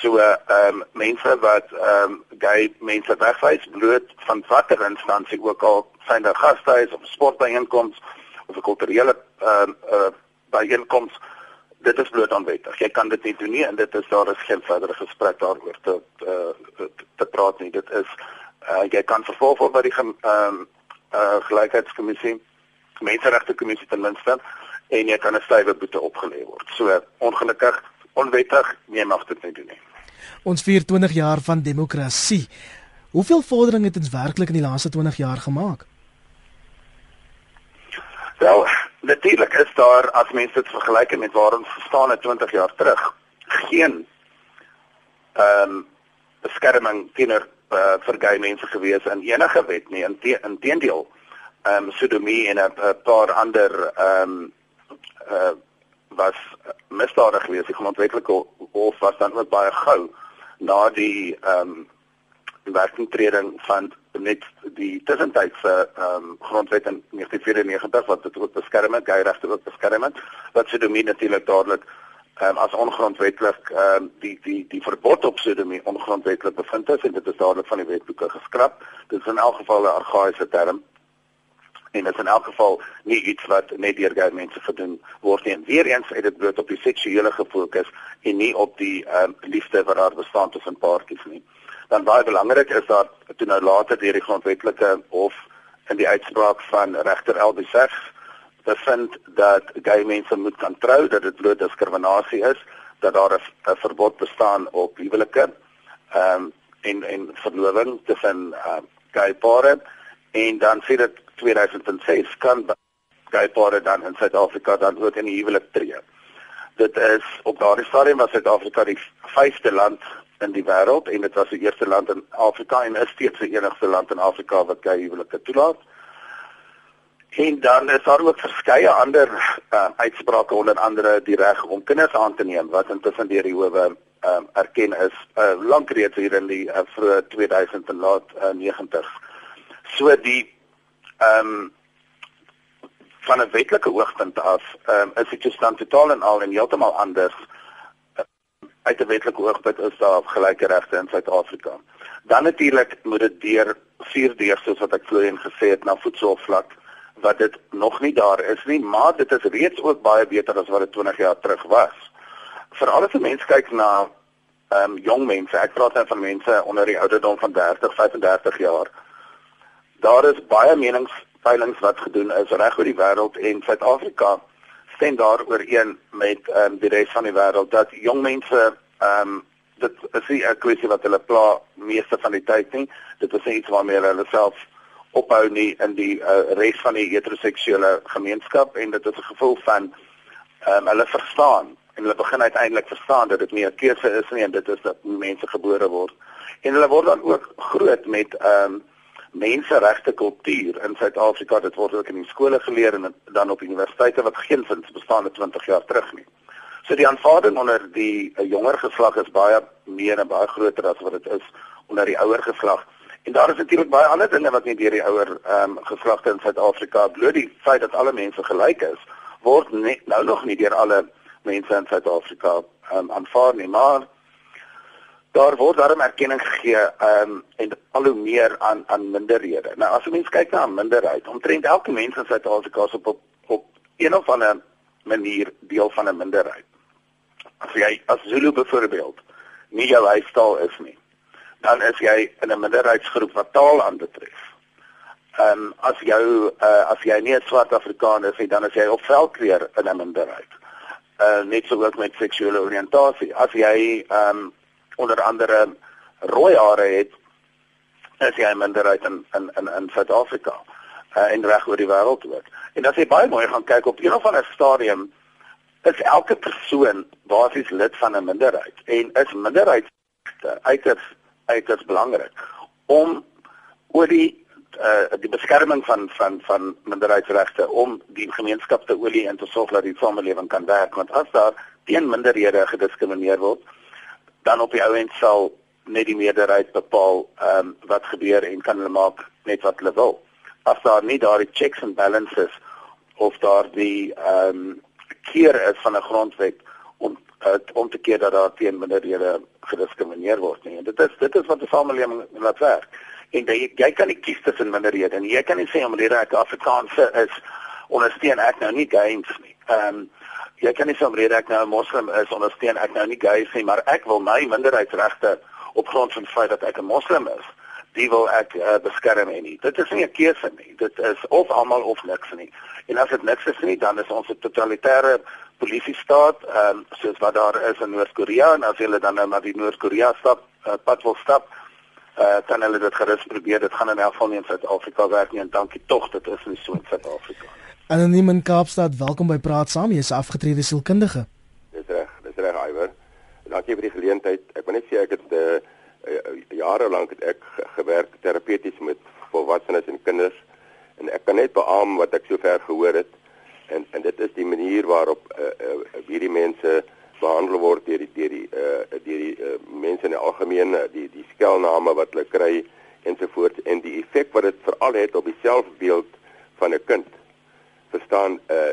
So ehm um, mense wat ehm um, gay mense wegwys bloot van watter instansie ook al sien daar gastehuis of sportbyeenkomste of 'n kulturele ehm uh, uh, byeenkoms dit is bloot onwettig. Jy kan dit nie doen nie en dit is daar is geen verdere gesprek daaroor te uh, te praat nie. Dit is uh, jy kan vervolg word by die ehm um, uh, gelykheidskommissie, menseregte kommissie ten minste en jy kan 'n stywe boete opgelê word. So ongelukkig onwettig, nie mag dit nie doen nie. Ons vier 20 jaar van demokrasie. Hoeveel vordering het ons werklik in die laaste 20 jaar gemaak? Wel, natuurlik is daar as mense dit vergelyk met waar ons gestaan het 20 jaar terug, geen ehm um, beskerming teenoor uh, vir gay mense gewees in enige wet nie. Inteendeel, ehm um, sodomie en 'n paar ander ehm um, uh was misdade gewees. Die grondwetlike hof was dan ook baie gou na die ehm um, werkingtreding van net die tussentydse ehm um, grondwet in 1994 wat dit ook beskerm het, geyregte ook beskerm het, wat sodomie natuurlik dadelik ehm um, as ongrondwetlik ehm um, die die die verbod op sodomie ongrondwetlik bevind is en dit is dadelik van die wetboeke geskraap. Dit is in elk geval 'n argaïese term en dit is in elk geval nie iets wat net deur gay mense gedoen word nie. En weer eens het dit bloot op die seksuele gefokus en nie op die ehm um, liefde wat daar bestaan tussen paartjies nie. Dan baie belangrik is dat toe nou later deur die grondwetlike hof in die uitspraak van regter Elbiseg bevind dat gay mense moet kan trou, dat dit bloot diskriminasie is, dat daar 'n verbod bestaan op huwelike ehm um, en en verloving tussen um, gay pare en dan sê dit 2006 kan gay pare dan in Suid-Afrika dan ook in die huwelik tree. Dit is op daardie stadium was Suid-Afrika die vyfde land in die wêreld en dit was die eerste land in Afrika en is steeds die enigste land in Afrika wat gay huwelike toelaat. En dan is daar ook verskeie ander uh, uitsprake onder andere die reg om kinders aan te neem wat intussen deur die howe um, erken is uh, lank reeds hier in die uh, vroeë 2000 en laat uh, 90s. So die ehm um, van 'n wetlike oogpunt af um, is dit toestand totaal en al en heeltemal anders. Uh, uit 'n wetlike oogpunt is daar gelyke regte in Suid-Afrika. Dan natuurlik moet dit deur vier deur soos wat ek voorheen gesê het na voedselvlak wat dit nog nie daar is nie, maar dit is reeds ook baie beter as wat dit 20 jaar terug was. Veral as 'n mens kyk na ehm um, jong mense, ek praat nou van mense onder die ouderdom van 30, 35 jaar. Daar is baie meningspeilings wat gedoen is reg oor die wêreld en Suid-Afrika stem daarooreen met ehm um, die res van die wêreld dat jong mense ehm um, dit is 'n kwessie wat hulle pla meeste van die tyd nie. Dit is iets waarmee hulle self ophou nie in die uh, res van die heteroseksuele gemeenskap en dit is 'n gevoel van ehm um, hulle verstaan en hulle begin uiteindelik verstaan dat dit nie 'n keuse is nie en dit is dat mense gebore word. En hulle word dan ook groot met ehm um, menseregte kultuur in Suid-Afrika. Dit word ook in die skole geleer en dan op universiteite wat geensins bestaan het 20 jaar terug nie. So die aanvaarding onder die uh, jonger geslag is baie meer en baie groter as wat dit is onder die ouer geslag. En daar is natuurlik baie ander dinge wat nie deur die ouer ehm um, geslagte in Suid-Afrika bloot die feit dat alle mense gelyk is word net nou nog nie deur alle mense in Suid-Afrika ehm um, aanvaar nie maar daar word daarom erkenning gegee ehm um, en al hoe meer aan aan minderhede. Nou as 'n mens kyk na 'n minderheid, omtrent elke mens in Suid-Afrika is op, op op een of ander manier deel van 'n minderheid. As jy as Zulu byvoorbeeld nie jou huistaal is nie dan is jy in 'n minderheidsgroep wat taal aanbetref. Ehm um, as jou uh, as jy nie 'n swart Afrikaner is nie, dan is jy op velkleur in 'n minderheid. Uh net so ook met seksuele oriëntasie. As jy ehm um, onder andere rooi hare het, is jy 'n minderheid in in in in Suid-Afrika uh, en reg oor die wêreld ook. En as jy baie mooi gaan kyk op een of ander stadium is elke persoon basies lid van 'n minderheid en is minderheids uiters uiters belangrik om oor die uh die beskerming van van van minderheidsregte om die gemeenskap te olie en te sorg dat die samelewing kan werk want as daar teen minderhede gediskrimineer word dan op die ou end sal net die meerderheid bepaal ehm um, wat gebeur en kan hulle maak net wat hulle wil as daar nie daardie checks and balances of daar die ehm um, keer is van 'n grondwet om uh, om te keer dat daar teen minderhede gediskrimineer word nie. En dit is dit is wat die samelewing laat werk. En jy jy kan nie kies tussen minderhede nie. Jy kan nie sê omdat ek Afrikaanse is ondersteun ek nou nie games nie. Ehm um, jy kan nie omdat ek nou 'n moslim is ondersteun ek nou nie gays nie, maar ek wil my minderheidsregte op grond van feit dat ek 'n moslim is die wil ek uh, beskerm en nie. Dit is nie 'n keuse nie. Dit is of almal of niks nie. En as dit niks is nie, dan is ons 'n totalitêre polisie staat, ehm um, soos wat daar is in Noord-Korea en as hulle dan nou maar die Noord-Korea stap, uh, pad wil stap, uh, dan hulle dit gerus probeer. Dit gaan in elk geval nie in Suid-Afrika werk nie en dankie tog dit is nie so in Suid-Afrika. Anoniem in Kaapstad, welkom by Praat Saam. Jy is afgetrede sielkundige. Dis reg, dis reg, Iwer. Dankie vir die geleentheid. Ek wil net sê ek het uh, jare lank het ek gewerk terapeuties met volwassenes en kinders en ek kan net beamoen wat ek sover gehoor het en en dit is die manier waarop uh, uh, hierdie mense behandel word deur die deur die uh, deur die uh, mense in die algemeen die die skelname wat hulle kry ensovoorts en die effek wat dit veral het op die selfbeeld van 'n kind verstaan uh,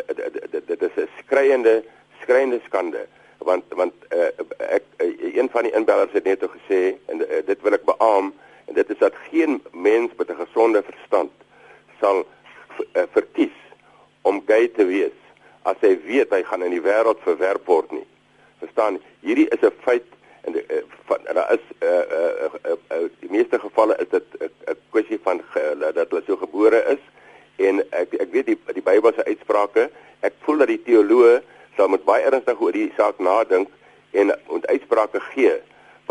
dit is 'n skreiende skreiende skande want want uh, ek uh, een van die inbellers het net gesê en uh, dit wil ek beamoen en dit is dat geen mens met 'n gesonde verstand sal uh, verkies om gay te wees as hy weet hy gaan in die wêreld verwerp word nie. Verstaan? Hierdie is 'n feit en uh, daar is uh, uh, uh, uh, die meeste gevalle is dit 'n uh, kwessie van uh, dat hulle so gebore is en ek ek weet die die Bybelse uitsprake, ek voel dat die teoloë sal met baie ernstig oor die saak nadink en moet uitsprake gee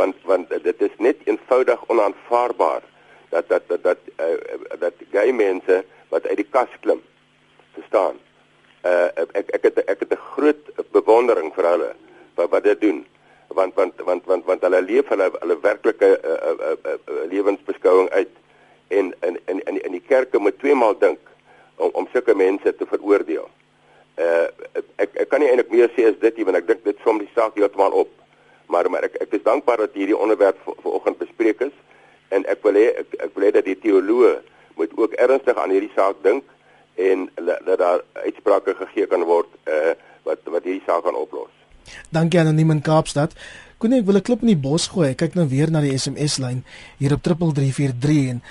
want want dit is net eenvoudig onaanvaarbaar dat dat dat dat, uh, dat gay mense wat uit die kas klim verstaan. Uh ek ek het ek het 'n groot bewondering vir hulle wat wat dit doen. Want want want want want hulle leef hulle hulle werklike uh, uh, uh, uh, lewensbeskouing uit en in in in die kerke moet twee maal dink om om sulke mense te veroordeel. Uh ek ek kan nie eintlik meer sê as dit nie want ek dink dit som die saak heeltemal op. Maar maar ek ek is dankbaar dat hierdie onderwerp vanoggend bespreek is en ek wil hê ek, ek wil hê dat die teoloë moet ook ernstig aan hierdie saak dink en dat daar uitsprake gegee kan word uh wat wat hierdie saak kan oplos. Dankie anoniem in Kaapstad. Kon ek wil 'n klip in die bos gooi. Ek kyk nou weer na die SMS lyn hier op 3343 en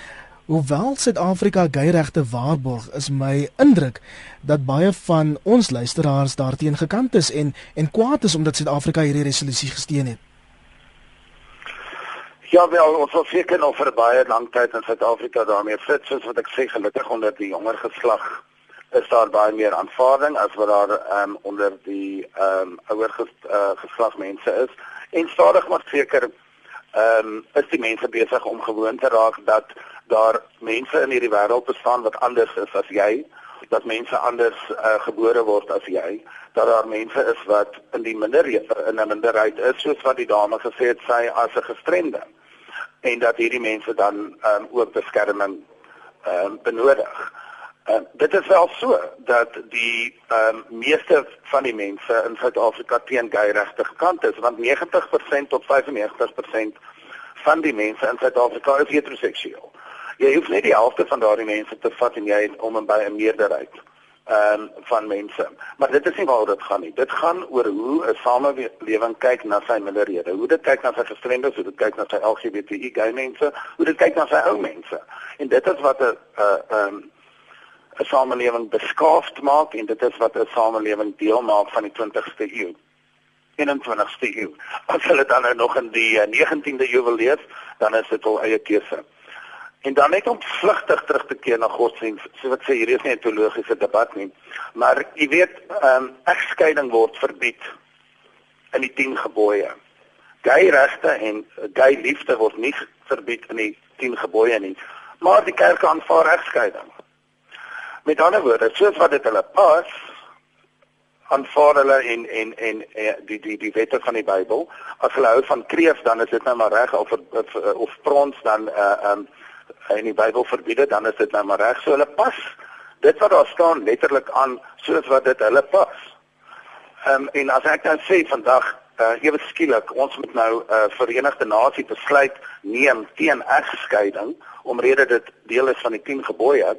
hoewel Suid-Afrika geyregte waarborg, is my indruk dat baie van ons luisteraars daarteen gekant is en en kwaad is omdat Suid-Afrika hierdie resolusie gesteun het. Ja wel, ons was seker nog vir baie lank tyd in Suid-Afrika daarmee fit, soos wat ek sê, gelukkig onder die jonger geslag is daar baie meer aanvaarding as wat daar um, onder die ehm um, ouer ges, uh, geslag mense is. En stadig maar seker ehm um, is die mense besig om gewoon te raak dat daar mense in hierdie wêreld bestaan wat anders is as jy, dat mense anders uh, gebore word as jy, dat daar mense is wat in die minderheid in 'n minderheid is soos wat die dame gesê het sy as 'n gestremde en dat hierdie mense dan um, ook beskerming um, benodig. Uh, dit is wel so dat die um, meeste van die mense in Suid-Afrika teen geyregte gekant is want 90% tot 95% van die mense in Suid-Afrika is heteroseksueel. Jy hoef net die helfte van daardie mense te vat en jy om en by 'n meerderheid ehm um, van mense. Maar dit is nie waaroor dit gaan nie. Dit gaan oor hoe 'n samelewing kyk na sy minderhede. Hoe dit kyk na sy gestremdes, hoe dit kyk na sy LGBTQ gay mense, hoe dit kyk na sy ou mense. En dit is wat 'n 'n ehm 'n samelewing beskaafd maak en dit is wat 'n samelewing deel maak van die 20ste eeu. 21ste eeu. As hulle dan nou nog in die 19de eh, eeu wil leef, dan is dit al eie keuse. En dan net om vlugtig terug te keer na godsdienst, so wat sê hier is nie 'n teologiese debat nie, maar jy weet, ehm um, egskeiding word verbied in die 10 gebooie. Gay regte en gay liefde word nie verbied in die 10 gebooie nie, maar die kerk aanvaar egskeiding. Met ander woorde, soos wat dit hulle pas, aanvaar hulle en en en eh, die die die wette van die Bybel. As hulle hou van kreef, dan is dit nou maar reg of of, of prons dan uh um in die Bybel verbied dit, dan is dit nou maar reg. So hulle pas dit wat daar staan letterlik aan soos wat dit hulle pas. Ehm um, en as ek nou sê vandag uh ewe skielik ons moet nou 'n uh, Verenigde Nasie besluit neem teen egskeiding omrede dit deel is van die 10 gebooie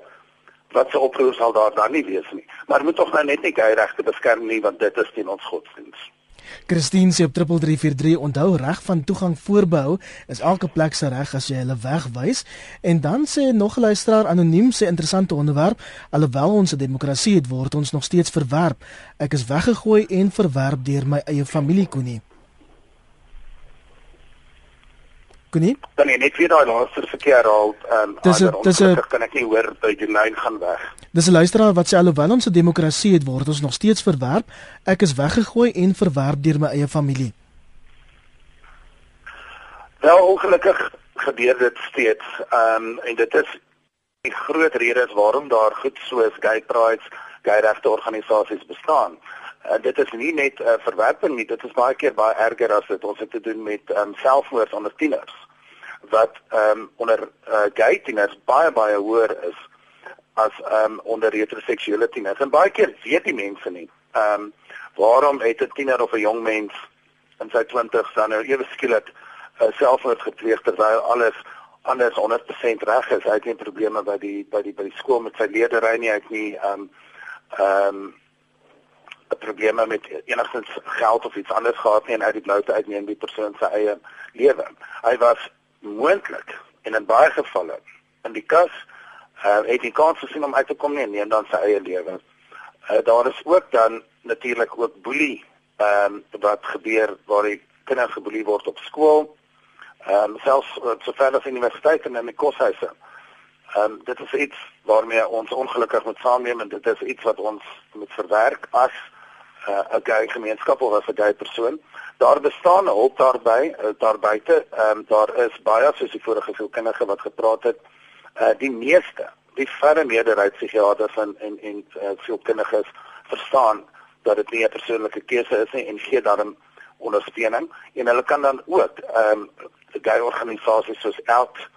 wat se oproep sal daar dan nie wees nie. Maar moet tog nou net nie gey regte beskerm nie want dit is teen ons godsdiens. Christine sê op 3343 onthou reg van toegang voorbehou is elke plek se reg as jy hulle wegwys. En dan sê nog 'n luisteraar anoniem sê interessante onderwerp alhoewel ons 'n demokrasie het word ons nog steeds verwerp. Ek is weggegooi en verwerp deur my eie familie koenie Koenie? Dan nee, net weer daai laaste verkeer al ehm um, dis 'n kan ek nie hoor by die lyn gaan weg. Dis 'n luisteraar wat sê alhoewel ons 'n demokrasie het, word ons nog steeds verwerp. Ek is weggegooi en verwerp deur my eie familie. Wel ongelukkig gebeur dit steeds. Ehm um, en dit is die groot rede is waarom daar goed soos gay prides, gay regte organisasies bestaan. Uh, dit is nie net 'n uh, verwerping nie, dit is baie keer baie erger as dit ons het te doen met ehm um, selfmoord onder tieners wat ehm um, onder uh, gay tieners baie baie hoër is as ehm um, onder heteroseksuele tieners. En baie keer weet die mense nie ehm um, waarom het 'n tiener of 'n jong mens in sy 20's dan nou ewe skielik selfmoord gepleeg terwyl alles anders 100% reg is. Hy het nie probleme by die by die by die skool met sy leerdery nie. Hy het nie ehm um, ehm um, probleme met enigstens geld of iets anders gehad nie en uit die bloute uitneem die persoon se eie lewe. Hy was moontlik en in baie gevalle in die kas uh, het hy kans gesien om uit te kom nie en neem dan sy eie lewe. Uh, daar is ook dan natuurlik ook boelie ehm um, wat gebeur waar die kinders geboelie word op skool. Ehm um, selfs uh, sover as universiteit en in die koshuise. Ehm um, dit is iets waarmee ons ongelukkig moet saamneem en dit is iets wat ons moet verwerk as uh, 'n gay gemeenskap of 'n gay persoon. Daar bestaan hulp daarby, uh, daar buite. Ehm um, daar is baie soos die vorige sielkundige wat gepraat het. Uh die meeste, die verre meerderheid psigiaters en en en uh, sielkundiges verstaan dat dit nie 'n persoonlike keuse is nie en gee daarom ondersteuning en hulle kan dan ook ehm um, gay organisasies soos ELK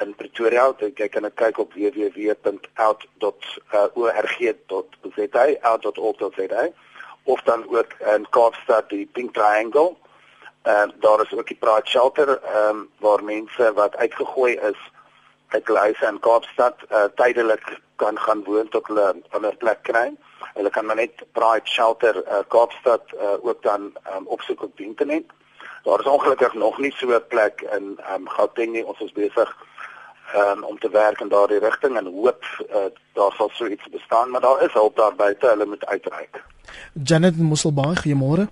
in Pretoria. Jy kan dit kyk op www.out.org.za, out.org.za of dan ook in Kaapstad die Pink Triangle. Ehm uh, daar is ook die Pride Shelter ehm um, waar mense wat uitgegooi is uit hulle huise in Kaapstad uh, tydelik kan gaan woon tot hulle 'n ander plek kry. Hulle kan maar net Pride Shelter uh, Kaapstad uh, ook dan um, opsoek op die internet. Daar is ongelukkig nog nie so 'n plek in um, Gauteng nie. Ons is besig um, om te werk in daardie rigting en hoop uh, daar sal so iets bestaan, maar daar is hulp daar buite. Hulle moet uitreik. Janet Musselbaai, goeiemôre.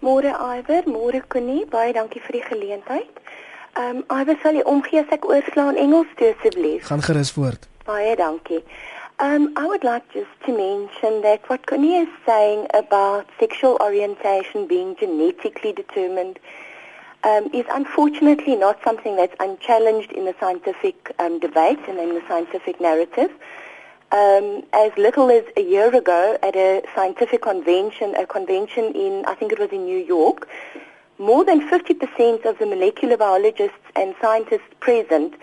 Môre Iwer, môre Connie, baie dankie vir die geleentheid. Ehm um, Iwer sal jy omgee as ek oorslaan Engels toe asseblief. Gaan gerus voort. Baie dankie. Um, I would like just to mention that what Connie is saying about sexual orientation being genetically determined um, is unfortunately not something that's unchallenged in the scientific um, debate and in the scientific narrative. Um, as little as a year ago at a scientific convention, a convention in, I think it was in New York, more than 50% of the molecular biologists and scientists present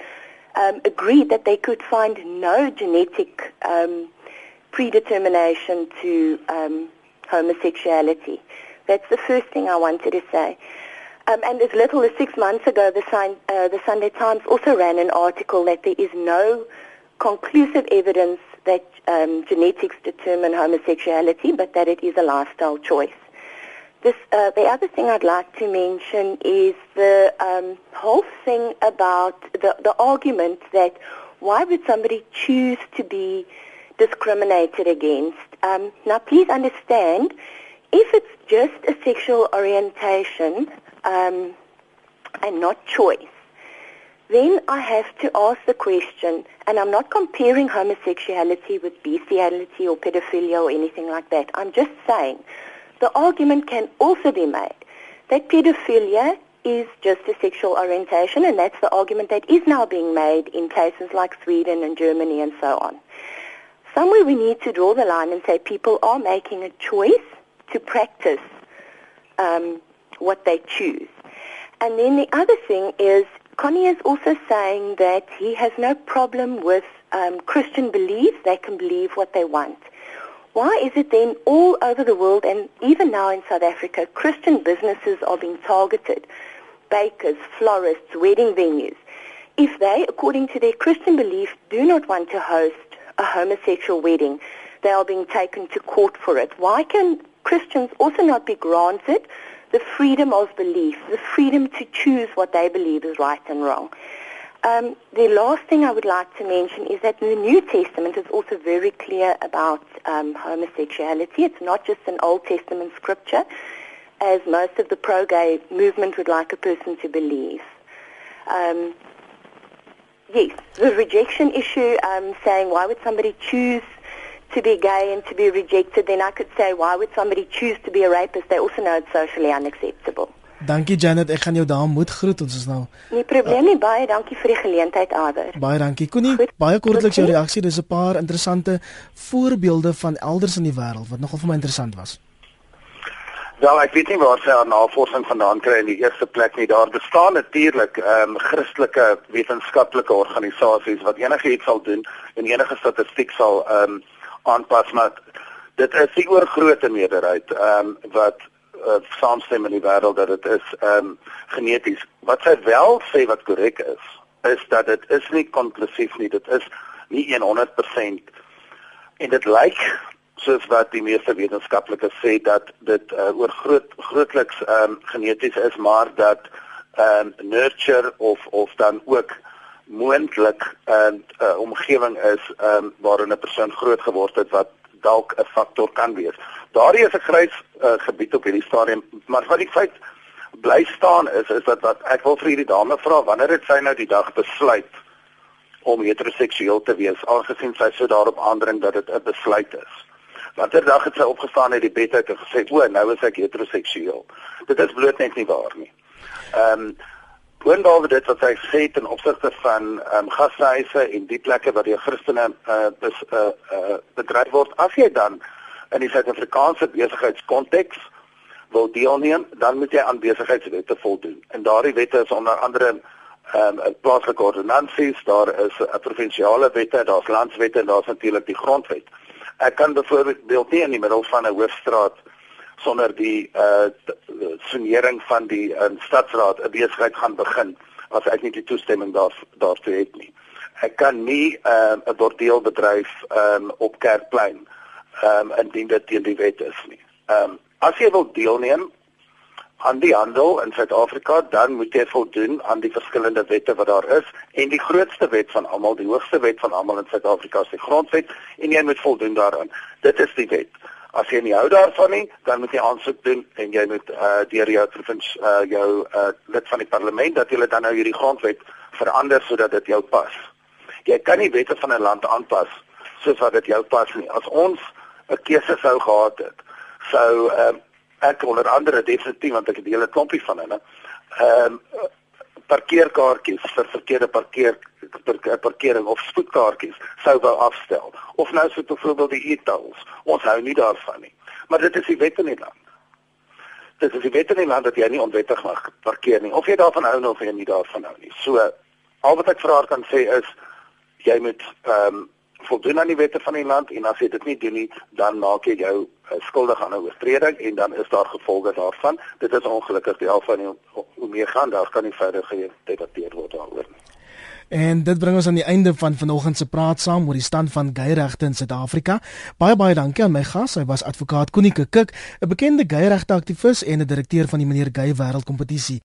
um, agreed that they could find no genetic um, predetermination to um, homosexuality. That's the first thing I wanted to say. Um, and as little as six months ago, the, uh, the Sunday Times also ran an article that there is no conclusive evidence that um, genetics determine homosexuality, but that it is a lifestyle choice. This, uh, the other thing I'd like to mention is the um, whole thing about the, the argument that why would somebody choose to be discriminated against? Um, now, please understand, if it's just a sexual orientation um, and not choice, then I have to ask the question, and I'm not comparing homosexuality with bestiality or pedophilia or anything like that. I'm just saying the argument can also be made that pedophilia is just a sexual orientation, and that's the argument that is now being made in places like Sweden and Germany and so on. Somewhere we need to draw the line and say people are making a choice to practice um, what they choose. And then the other thing is, Connie is also saying that he has no problem with um, Christian beliefs. They can believe what they want. Why is it then all over the world and even now in South Africa, Christian businesses are being targeted? Bakers, florists, wedding venues. If they, according to their Christian belief, do not want to host a homosexual wedding, they are being taken to court for it. Why can Christians also not be granted the freedom of belief, the freedom to choose what they believe is right and wrong? Um, the last thing I would like to mention is that the New Testament is also very clear about um, homosexuality. It's not just an Old Testament scripture, as most of the pro-gay movement would like a person to believe. Um, yes, the rejection issue, um, saying why would somebody choose to be gay and to be rejected, then I could say why would somebody choose to be a rapist? They also know it's socially unacceptable. Dankie Janet, ek gaan jou daar moet groet ons is nou. Nie probleem nie, baie dankie vir die geleentheid Ader. Baie dankie. Koenie, baie kortliks jou reaksie. Dis 'n paar interessante voorbeelde van elders in die wêreld wat nogal vir my interessant was. Wel, ek weet nie waar sy haar navorsing vandaan kry in die eerste plek nie. Daar bestaan natuurlik ehm um, Christelike wetenskaplike organisasies wat enigiets sal doen en enige statistiek sal ehm um, aanpas, maar dit is die oorgrootste meerderheid ehm um, wat uh, saamstem in die wêreld dat dit is ehm um, geneties. Wat sy wel sê wat korrek is, is dat dit is nie konklusief nie. Dit is nie 100% en dit lyk soos wat die meeste wetenskaplikes sê dat dit uh, oor groot grootliks ehm um, geneties is, maar dat ehm um, nurture of of dan ook moontlik 'n uh, uh, omgewing is um, waarin 'n persoon groot geword het wat dalk 'n faktor kan wees. Daardie is 'n grys uh, gebied op hierdie stadium, maar wat die feit bly staan is is dat wat ek wil vir hierdie dame vra wanneer het sy nou die dag besluit om heteroseksueel te wees aangesien sy so daarop aandring dat dit 'n besluit is. Watter dag het sy opgestaan uit die bed uit en gesê o, nou is ek heteroseksueel. Dit is bloot net nie waar nie. Ehm um, Boonbehalwe dit wat hy sê ten opsigte van ehm um, gashuise en die plekke waar die Christene uh, bes, uh, uh, bedryf word, as jy dan in die Suid-Afrikaanse besigheidskonteks wil deelneem, dan moet jy aan besigheidswette voldoen. En daardie wette is onder andere ehm um, plaaslike ordonnansies, daar is 'n provinsiale wette, daar's landswette en daar's natuurlik die grondwet. Ek kan byvoorbeeld nie in die middel van 'n hoofstraat sonder die uh sonering van die uh, stadsraad 'n besigheid gaan begin as ek nie die toestemming daar daartoe het nie. Ek kan nie ehm, 'n uh, bordeel bedryf um, op Kerkplein ehm um, indien dit teen die wet is nie. Ehm um, as jy wil deelneem aan die handel in Suid-Afrika, dan moet jy voldoen aan die verskillende wette wat daar is en die grootste wet van almal, die hoogste wet van almal in Suid-Afrika is die grondwet en jy moet voldoen daaraan. Dit is die wet. As jy nie hou daarvan nie, dan moet jy aansoek doen en jy moet uh deur jou provinsie uh jou uh lid van die parlement dat jy dan nou hierdie grondwet verander sodat dit jou pas. Jy kan nie wette van 'n land aanpas soos wat dit jou pas nie. As ons 'n keuse sou gehad het, sou uh, ek onder andere definitief want ek het 'n hele klompie van hulle ehm um, parkeerkaartjies vir verkeerde parkeer parkering of spoedkaartjies sou wou afstel. Of nou so byvoorbeeld die e-tolls. Ons hou nie daarvan nie. Maar dit is die wet in die land. Dit is die wet in die land dat jy nie onwettig mag parkeer nie. Of jy daarvan hou of jy nie daarvan hou nie. So al wat ek vir haar kan sê is jy moet ehm um, voldoen aan die wette van die land en as jy dit nie doen nie, dan maak jy jou uh, skuldig aan 'n oortreding en dan is daar gevolge daarvan. Dit is ongelukkig die alfa nie hoe meer gaan daar kan nie verder gedebatteer word daaroor nie. En dit bring ons aan die einde van vanoggend se praat saam oor die stand van geyregte in Suid-Afrika. Baie baie dankie aan my gas. Hy was advokaat Konike Kik, 'n bekende geyregte aktivis en 'n direkteur van die meneer Gey Wêreldkompetisie.